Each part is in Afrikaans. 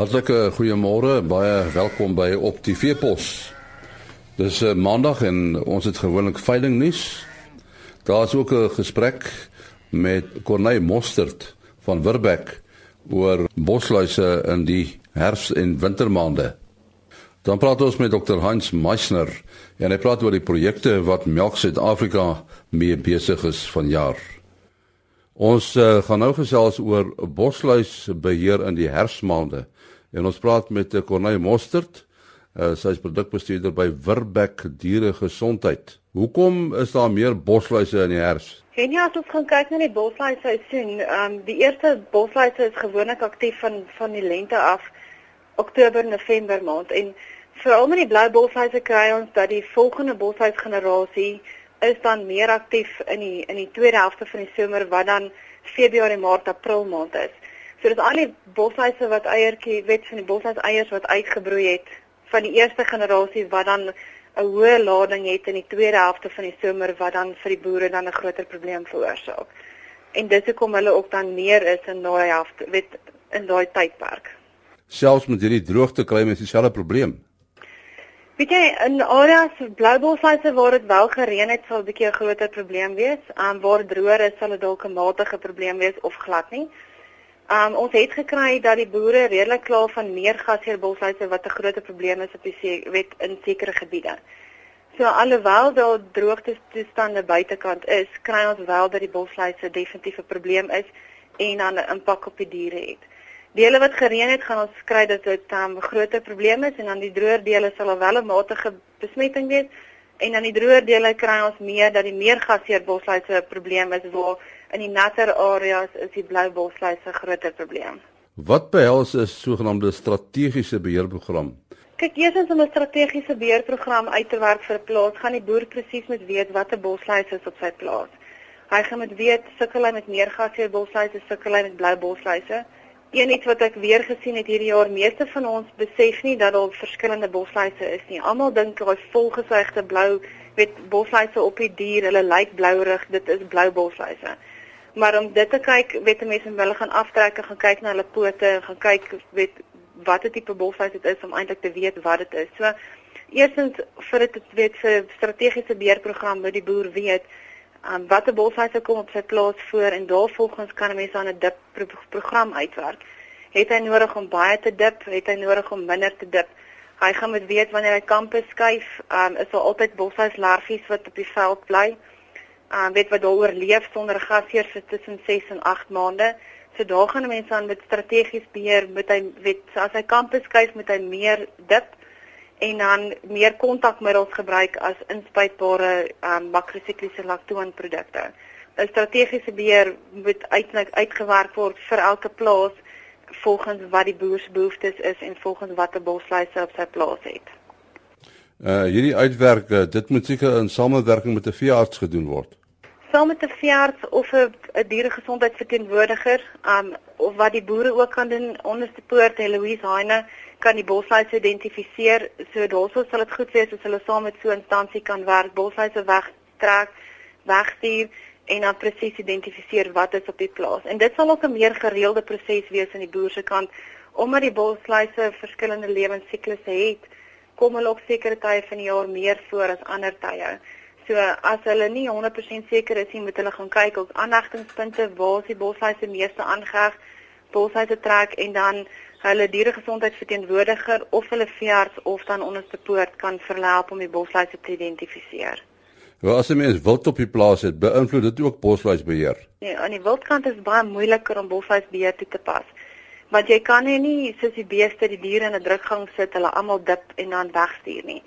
Hartlike goeiemôre, baie welkom by Op TV Pos. Dis 'n uh, maandag en ons het gewoonlik veiling nuus. Daar's ook 'n gesprek met Corneille Mostert van Wirbeck oor bosluise in die herfs- en wintermaande. Dan praat ons met Dr. Hans Meisner en hy praat oor die projekte wat Melk Suid-Afrika mee besig is vanjaar. Ons uh, gaan nou gesels oor bosluisbeheer in die herfsmaande. En ons praat met eh, Corneille Mostert. Uh, sy is produkbestuurder by Wirbeck Diere Gesondheid. Hoekom is daar meer bosluise in die herfs? En ja, as ons gaan kyk na die bosluisseisoen, ehm um, die eerste bosluise is gewoonlik aktief van van die lente af, Oktober, November maand en veral met die blou bosluise kry ons dat die volgende bosluisgenerasie is dan meer aktief in die in die tweede helfte van die somer wat dan Februarie, Maart, April maand is. So dis al die bosluise wat eiertjie, weet van die bosluis eiers wat uitgebroei het van die eerste generasie wat dan 'n hoë lading het in die tweede helfte van die somer wat dan vir die boere dan 'n groter probleem veroorsaak. En dis hoekom hulle ook dan meer is in daai helfte, weet in daai tydperk. Selfs met hierdie droogte kry mense dieselfde probleem. Weet jy in areas blou bosluise waar dit wel gereën het, sal 'n bietjie 'n groter probleem wees. Um waar droër is, sal dit dalk 'n matige probleem wees of glad nie. Um ons het gekry dat die boere redelik klaar van meer gasheerbosluise wat 'n groot probleem is op die wet in sekere gebiede. So alhoewel daar droogte toestande buitekant is, kry ons wel dat die bosluise definitief 'n probleem is en dan 'n impak op die diere het. Dele wat gereën het, gaan ons kry dat dit 'n um, groot probleem is en dan die droër dele sal wel 'n matige besmetting wees en dan die droër dele kry ons meer dat die meer gasheerbosluise 'n probleem is waar in die natter areas is die blou bosluis 'n groter probleem. Wat behels 'n sogenaamde strategiese beheerprogram? Kyk, eers om 'n strategiese beheerprogram uit te werk vir 'n plaas, gaan die boer presies moet weet watter bosluis is op sy plaas. Hy gaan moet weet sukkel hy met neergasheer bosluise, sukkel hy met blou bosluise. Een iets wat ek weer gesien het hierdie jaar, meeste van ons besef nie dat daar verskillende bosluise is nie. Almal dink daai volgesuigde blou, weet bosluise op die dier, hulle lyk blourig, dit is blou bosluise. Maar om dit te kyk, weet mense hulle gaan aftrek en gaan kyk na hulle pote en gaan kyk weet watter tipe bolvleis dit is om eintlik te weet wat dit is. So eerstens vir dit weet vir strategiese beheerprogram moet die boer weet um, watter bolvleis kom op sy plaas voor en daarvolgens kan 'n mens aan 'n dip pro program uitwerk. Het hy nodig om baie te dip, het hy nodig om minder te dip? Hy gaan moet weet wanneer hy kampe skuif, um, is daar altyd bolvleis larfies wat op die veld bly uh, weet wat daaroor leef sonder gasheer vir tussen 6 en 8 maande. So daar gaan mense aan met strategies beheer met hy weet so as hy kampus skuif met hy meer dip en dan meer kontakmiddels gebruik as inspuitbare um, makrosikliese laktoonprodukte. 'n Strategiese beheer moet uiteindelik uitgewerk word vir elke plaas volgens wat die boer se behoeftes is en volgens watter bosluise op sy plaas het. Uh hierdie uitwerk dit moet seker in samewerking met 'n veearts gedoen word saam met 'n veearts of 'n dieregesondheidsverteenwoordiger, um of wat die boere ook kan doen onderste poort Heloise Heine kan die bosluise identifiseer. So daarso sal dit goed wees as hulle saam met so 'n instansie kan werk, bosluise wegtrek, wegstuur en dan presies identifiseer wat is op die plaas. En dit sal ook 'n meer gereelde proses wees aan die boer se kant omdat die bosluise verskillende lewensiklusse het, kom hulle ook sekere tye van die jaar meer voor as ander tye. So as hulle nie 100% seker is nie, moet hulle gaan kyk op aanhegtingspunte waar die boshuise meeste aangeheg, boshuise trek en dan hulle dieregesondheidsverteenwoordiger of hulle veearts of dan onderste poort kan verhelp om die boshuise te identifiseer. Wel as 'n mens wild op die plaas het, beïnvloed dit ook boshuisbeheer. Nee, aan die wildkant is baie moeiliker om boshuisbeheer toe te pas. Want jy kan nie soos die beeste die diere in 'n drukgang sit, hulle almal dip en dan wegstuur nie.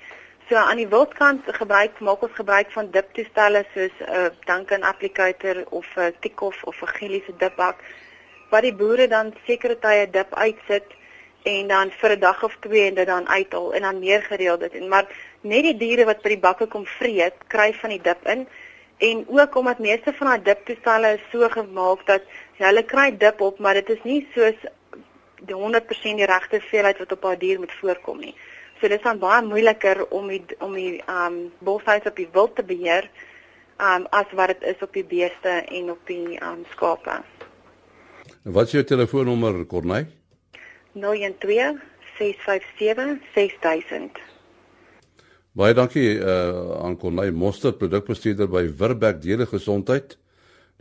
So aan die wildkant gebruik maak ons gebruik van diptoestelle soos 'n uh, Duncan applicator of 'n uh, Tikoff of 'n Gilliese dipbak wat die boere dan sekere tye dip uitsit en dan vir 'n dag of twee en dit dan uithaal en dan meer gereeld dit en maar net die diere wat by die bakke kom vreet kry van die dip in en ook omdat meeste van daai diptoestelle so gemaak dat hulle kry dip op maar dit is nie soos die 100% die regte veelheid wat op haar dier moet voorkom nie. So dit is dan baie moeiliker om die om die um boshuis op die wild te beheer um as wat dit is op die beeste en op die um skape. Wat is jou telefoonnommer, Corneille? 012 657 6000. Baie dankie uh, aan Corneil Moster, produkbestuurder by Wirbeck Dele Gesondheid.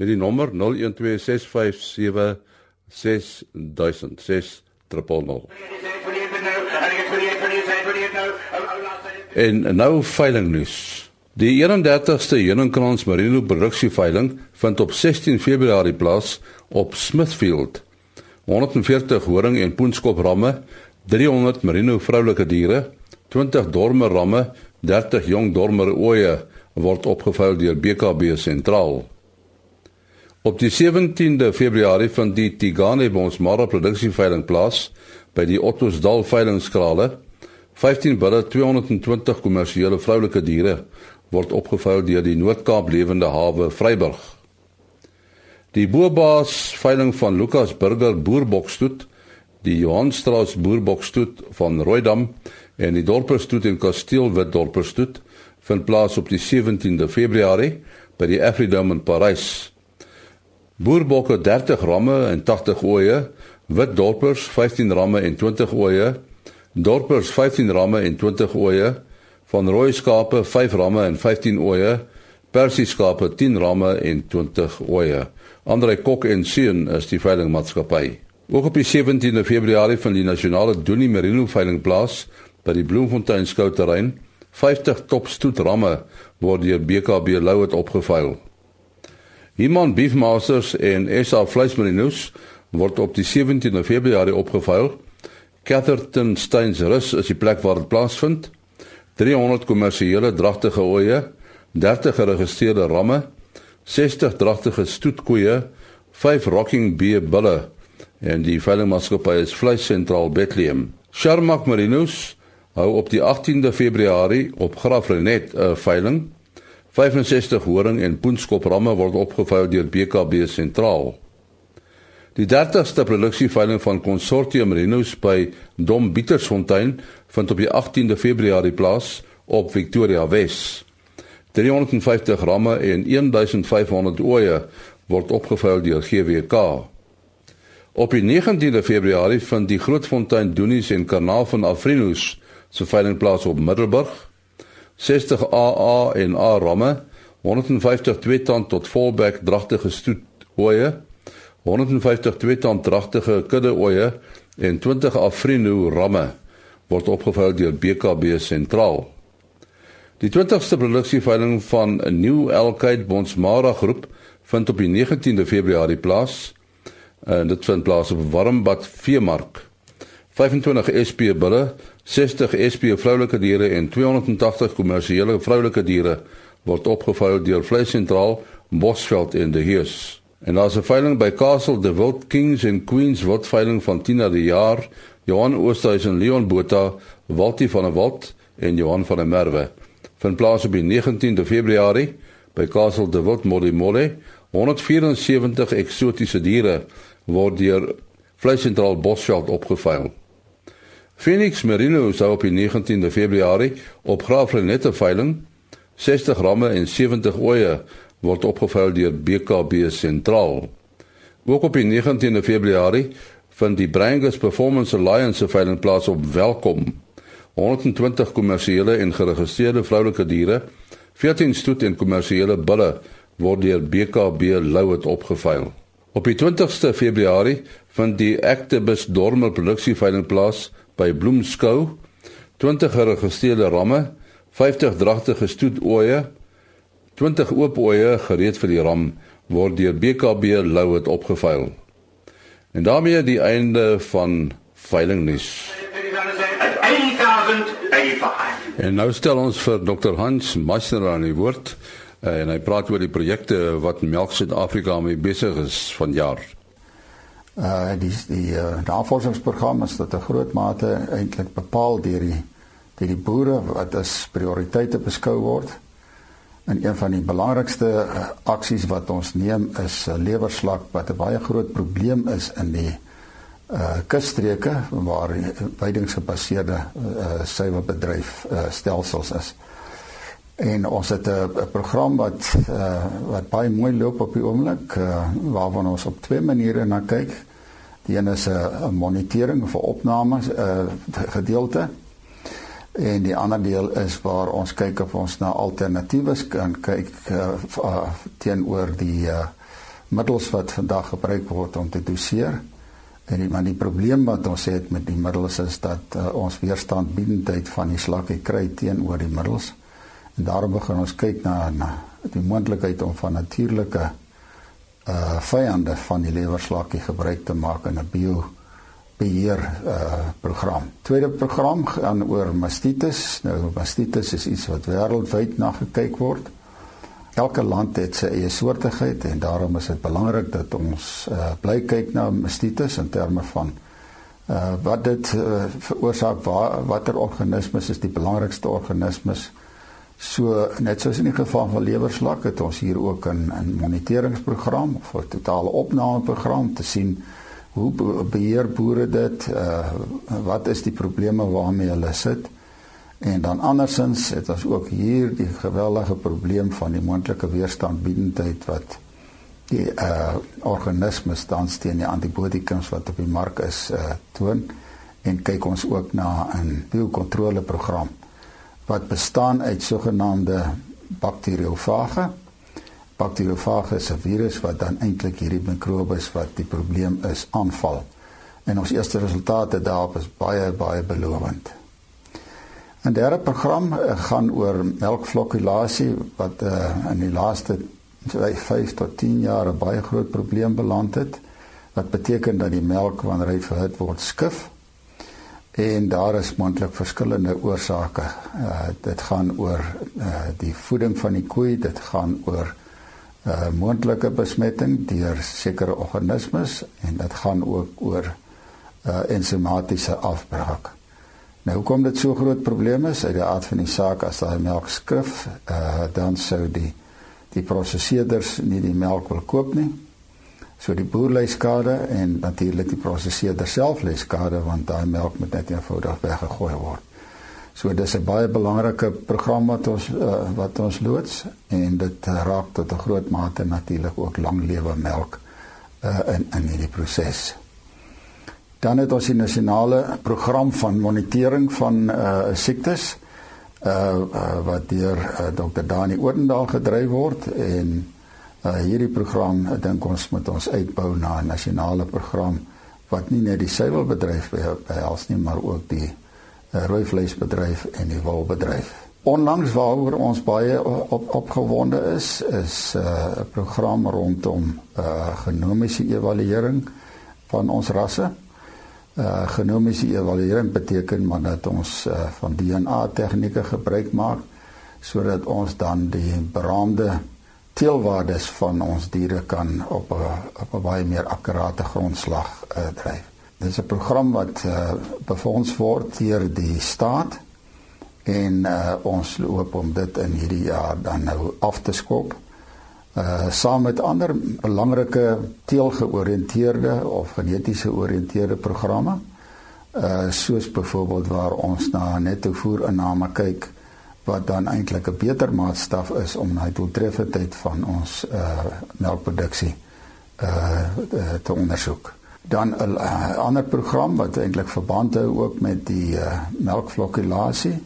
Net die nommer 012 657 6000 6000. En nou veilingnuus. Die 31ste Heuningkrans Merino produksie veiling vind op 16 Februarie plaas op Smithfield. 140 horing en poenskop ramme, 300 merino vroulike diere, 20 dormer ramme, 30 jong dormer ooe word opgeveil deur BKB sentraal. Op die 17de Februarie vind die Tigane Bonsmara produksieveiling plaas by die Ottosdal veilingskrale. 15 bulle 220 kommersiële vroulike diere word opgeveil deur die Noord-Kaap Lewende Hawe Vryburg. Die Boerbaas veiling van Lukas Burger Boerbokstoet, die Johanstraat Boerbokstoet van Rooidam en die Dorperstoet in Kasteelwit Dorperstoet vind plaas op die 17de Februarie by die Afridome in Parys. Boerbokke 30 ramme en 80 ooe, wit dorpers 15 ramme en 20 ooe, dorpers 15 ramme en 20 ooe, van rooi skape 5 ramme en 15 ooe, persie skape 10 ramme en 20 ooe. Andre Kok en Seun is die veilingmaatskappy. Ook op die 17de Februarie van die nasionale Doenie Merino veiling plaas by die Bloemfontein skouterrein. 50 top stoet ramme word deur BKB Louet opgeveil. Iman Beefmasters en SA Vleismerinos word op die 17de Februarie opgeveil. Catherton Steins Rus is die plek waar dit plaasvind. 300 kommersiële dragtige ooe, 30 geregistreerde ramme, 60 dragtige stoetkoeie, 5 rocking beer bulle en die veilingmaatskappy is Vleis Sentraal Bethlehem. Sharmak Marinos hou op die 18de Februarie op Graafrenet 'n veiling. 65 horing en poenskop ramme word opgeveil deur BKB Sentraal. Die 30ste produksieveiling van Consortium Renos by Dom Bietersfontein vind op die 18de Februarie plaas op Victoria Wes. 350 ramme en 1500 ooe word opgeveil deur GWK. Op die 19de Februarie vind die Grootfontein Doenies en Kanaal van Afrinos se veiling plaas op Middelburg. 60 AA en A ramme, 150 tweetand tot volbek dragtige stoet ooe 150 tweetand dragtige kudde ooe en 20 afrino ramme word opgevou deur BKB sentraal. Die 20ste produksieveiling van 'n nuwe Elkheid Bonsmara groep vind op die 19de Februarie plaas. En dit vind plaas op Warmbad Veemark. 25 SP bulle, 60 SP vroulike diere en 280 kommersiële vroulike diere word opgevou deur Vleis Sentraal, Bosveld en De Heers. En daar's 'n veiling by Castle de Wild Kings and Queens wat veiling van 10 na die jaar. Johan Oosthuizen en Leon Botha, Waltie van der Walt en Johan van der Merwe. Vind plaas op die 19de Februarie by Castle de Wild Modimolle. 174 eksotiese diere word deur Vleisentraal Bosveld opgeveil. Phoenix Merino sou op die 19de Februarie op Graafrenette veiling 60 ramme en 70 ooe word opgeveil deur BKB sentraal. Ook op die 19de Februarie vind die Brangus Performance Alliance veiling plaas op Welkom. 120 kommersiële en geregistreerde vroulike diere, 14 stoet en kommersiële bulle word deur BKB Louet opgeveil. Op die 20ste Februarie vind die Actibus Dormel produksie veiling plaas by Bloemskou. 20 geregistreerde ramme, 50 dragtige stoet ooe 20 oop ooe gereed vir die ram word deur BKB Louet opgeveil. En daarmee die einde van veilingnuus. En nou stel ons vir Dr Hans Meisner aan die woord eh, en hy praat oor die projekte wat Melk Suid-Afrika mee besig is vanjaar. Uh die die uh, navorsingsprogram is tot 'n groot mate eintlik bepaal deur die deur die boere wat as prioriteite beskou word. En een van die belangrikste uh, aksies wat ons neem is uh, lewerslak wat 'n baie groot probleem is in die uh kusstreke waar weidingsgebaseerde uh suiwerbedryf uh stelsels is. En ons het 'n program wat uh wat baie mooi loop op die oomblik uh waarvan ons op twee maniere na kyk. Die een is 'n monitering vir opnames uh gedeelte en die ander deel is waar ons kyk of ons na alternatiewe kan kyk uh, teenoor die uh, middels wat vandag gebruik word om te doseer. En die, maar die probleem wat ons het met die middels is dat uh, ons weerstandbiedendheid van die slakkie kry teenoor die middels. En daarom begin ons kyk na, na die moontlikheid om van natuurlike uh vyande van die lewerslakkie gebruik te maak in 'n bio beheer uh program. Tweede program gaan oor mastitis. Nou mastitis is iets wat wêreldwyd na gekyk word. Elke land het sy eie soortigheid en daarom is dit belangrik dat ons uh, bly kyk na mastitis in terme van uh, wat dit uh, veroorsaak waar watter organismes is die belangrikste organismes so net soos in die geval van lewerslak het ons hier ook 'n moniteringsprogram of 'n totale opnameprogram te sien hoe beheer boere dit? Uh, wat is die probleme waarmee hulle sit? En dan andersins het ons ook hier die geweldige probleem van die moontlike weerstandbiedendheid wat die uh organismes tans teen die antibiotikums wat op die mark is uh toon. En kyk ons ook na 'n biokontroleprogram wat bestaan uit sogenaamde bakteriofage. Bakteriofage 'n virus wat dan eintlik hierdie mikrobes wat die probleem is aanval. En ons eerste resultate daarop is baie baie belovend. 'n Derde program uh, gaan oor melkflokkulasie wat uh, in die laaste 5 tot 10 jaar 'n baie groot probleem beland het. Wat beteken dat die melk wanneer hy verhit word skif. En daar is moontlik verskillende oorsake. Uh, dit gaan oor uh, die voeding van die koei, dit gaan oor uh, moontlike besmetting deur sekere organismes en dit gaan ook oor uh, ensimatiese afbraak. Nou hoekom dit so groot probleem is uit die aard van die saak as daai melk skrif, uh dan sou die die prosesseerders nie die melk wil koop nie. So die boer lê skade en natuurlik die prosesseerder self lê skade want daai melk moet net eenvoudig weggegooi word. So dis 'n baie belangrike program wat ons uh, wat ons loods en dit raak tot 'n groot mate natuurlik ook langlewe melk uh in in hierdie proses. Dan het ons die nasionale program van monitering van uh siektes uh, uh wat deur uh, Dr. Dani Odendaal gedryf word en uh hierdie program dink ons moet ons uitbou na 'n nasionale program wat nie net die suiwelbedryf behels nie maar ook die rooi vleisbedryf en die wolbedryf. Onlangs waaroor ons baie op opgewonde is is 'n uh, program rondom uh genomiese evaluering van ons rasse uh genomiese evaluering beteken maar dat ons uh, van DNA tegnieke gebruik maak sodat ons dan die beraamde teelwaardes van ons diere kan op 'n op 'n baie meer akkurate grondslag uh, dryf. Dit is 'n program wat uh, befonds word deur die staat en uh, ons loop om dit in hierdie jaar dan nou af te skop uh saam met ander belangrike teelgeoriënteerde of genetiese georiënteerde programme uh soos byvoorbeeld waar ons na netto voerinname kyk wat dan eintlik 'n beter maatstaf is om na die doeltreffendheid van ons uh melkproduksie uh te ondersoek. Dan 'n uh, ander program wat eintlik verband hou ook met die uh melkflokkulasie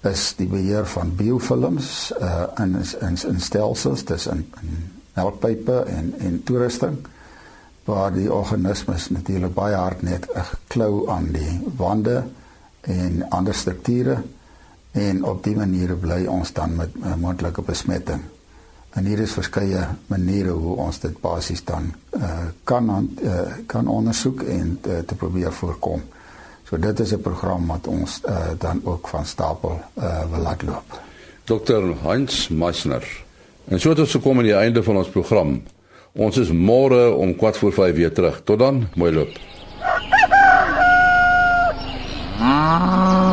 is die beheer van biofilms uh in in in stelsels tussen melkpype en en toerusting waar die organismes natuurlik baie hard net 'n klou aan die wande en ander strukture en op die manier bly ons dan met 'n moontlike besmetting. En hier is verskeie maniere hoe ons dit basies dan uh kan uh, kan ondersoek en uh, te probeer voorkom. So dit is 'n program wat ons uh, dan ook van stapel uh, wil laat loop. Dr. Heinz Meisner. En so het ons gekom aan die einde van ons program. Ons is môre om 4:45 weer terug. Tot dan, mooi loop. Ooh.